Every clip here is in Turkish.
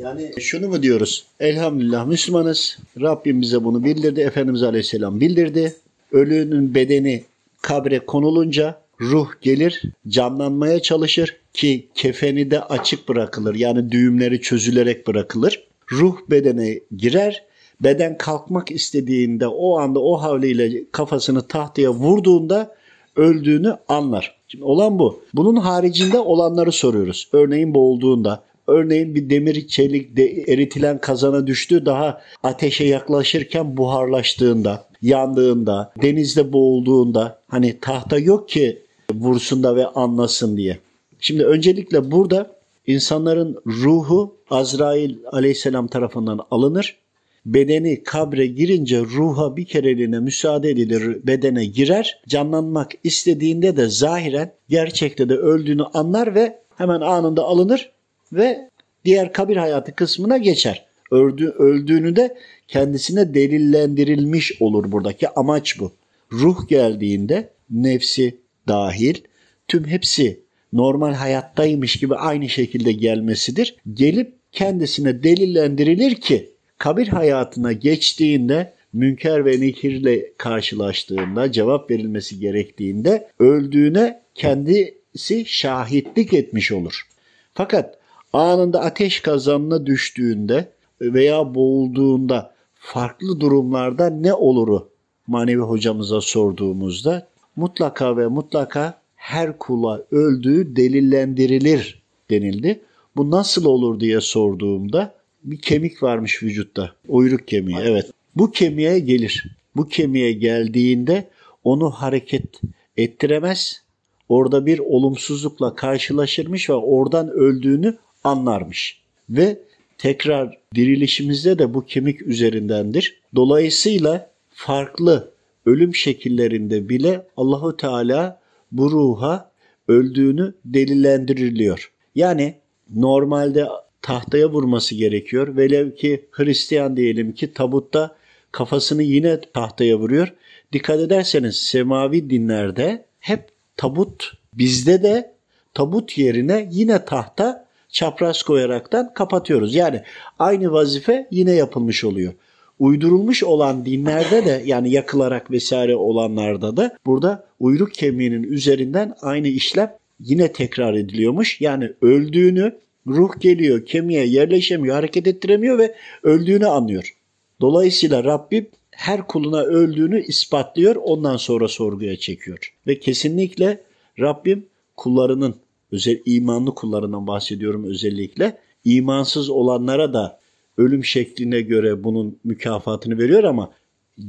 Yani şunu mu diyoruz? Elhamdülillah Müslümanız. Rabbim bize bunu bildirdi. Efendimiz Aleyhisselam bildirdi. Ölünün bedeni kabre konulunca ruh gelir, canlanmaya çalışır ki kefeni de açık bırakılır. Yani düğümleri çözülerek bırakılır. Ruh bedene girer. Beden kalkmak istediğinde o anda o havliyle kafasını tahtaya vurduğunda öldüğünü anlar. Şimdi olan bu. Bunun haricinde olanları soruyoruz. Örneğin boğulduğunda, örneğin bir demir çelik de eritilen kazana düştü daha ateşe yaklaşırken buharlaştığında, yandığında, denizde boğulduğunda hani tahta yok ki vursun da ve anlasın diye. Şimdi öncelikle burada insanların ruhu Azrail aleyhisselam tarafından alınır. Bedeni kabre girince ruha bir kereliğine müsaade edilir bedene girer. Canlanmak istediğinde de zahiren gerçekte de öldüğünü anlar ve hemen anında alınır ve diğer kabir hayatı kısmına geçer. Öldü, öldüğünü de kendisine delillendirilmiş olur buradaki amaç bu. Ruh geldiğinde nefsi dahil tüm hepsi normal hayattaymış gibi aynı şekilde gelmesidir. Gelip kendisine delillendirilir ki kabir hayatına geçtiğinde münker ve nikirle karşılaştığında cevap verilmesi gerektiğinde öldüğüne kendisi şahitlik etmiş olur. Fakat anında ateş kazanına düştüğünde veya boğulduğunda farklı durumlarda ne oluru manevi hocamıza sorduğumuzda mutlaka ve mutlaka her kula öldüğü delillendirilir denildi. Bu nasıl olur diye sorduğumda bir kemik varmış vücutta. Uyruk kemiği evet. Bu kemiğe gelir. Bu kemiğe geldiğinde onu hareket ettiremez. Orada bir olumsuzlukla karşılaşırmış ve oradan öldüğünü anlarmış. Ve tekrar dirilişimizde de bu kemik üzerindendir. Dolayısıyla farklı ölüm şekillerinde bile Allahu Teala bu ruha öldüğünü delillendiriliyor. Yani normalde tahtaya vurması gerekiyor. Velev ki Hristiyan diyelim ki tabutta kafasını yine tahtaya vuruyor. Dikkat ederseniz semavi dinlerde hep tabut bizde de tabut yerine yine tahta çapraz koyaraktan kapatıyoruz. Yani aynı vazife yine yapılmış oluyor. Uydurulmuş olan dinlerde de yani yakılarak vesaire olanlarda da burada uyruk kemiğinin üzerinden aynı işlem yine tekrar ediliyormuş. Yani öldüğünü ruh geliyor kemiğe yerleşemiyor hareket ettiremiyor ve öldüğünü anlıyor. Dolayısıyla Rabbim her kuluna öldüğünü ispatlıyor ondan sonra sorguya çekiyor. Ve kesinlikle Rabbim kullarının özel imanlı kullarından bahsediyorum özellikle imansız olanlara da ölüm şekline göre bunun mükafatını veriyor ama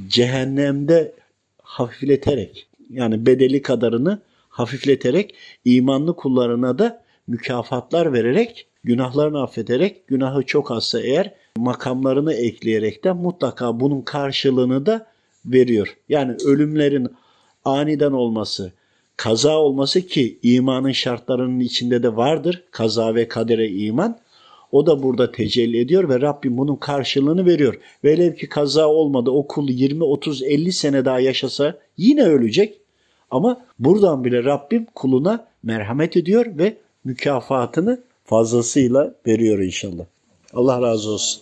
cehennemde hafifleterek yani bedeli kadarını hafifleterek imanlı kullarına da mükafatlar vererek günahlarını affederek günahı çok azsa eğer makamlarını ekleyerek de mutlaka bunun karşılığını da veriyor. Yani ölümlerin aniden olması, kaza olması ki imanın şartlarının içinde de vardır. Kaza ve kadere iman. O da burada tecelli ediyor ve Rabbim bunun karşılığını veriyor. Velev ki kaza olmadı o kul 20, 30, 50 sene daha yaşasa yine ölecek. Ama buradan bile Rabbim kuluna merhamet ediyor ve mükafatını fazlasıyla veriyor inşallah. Allah razı olsun.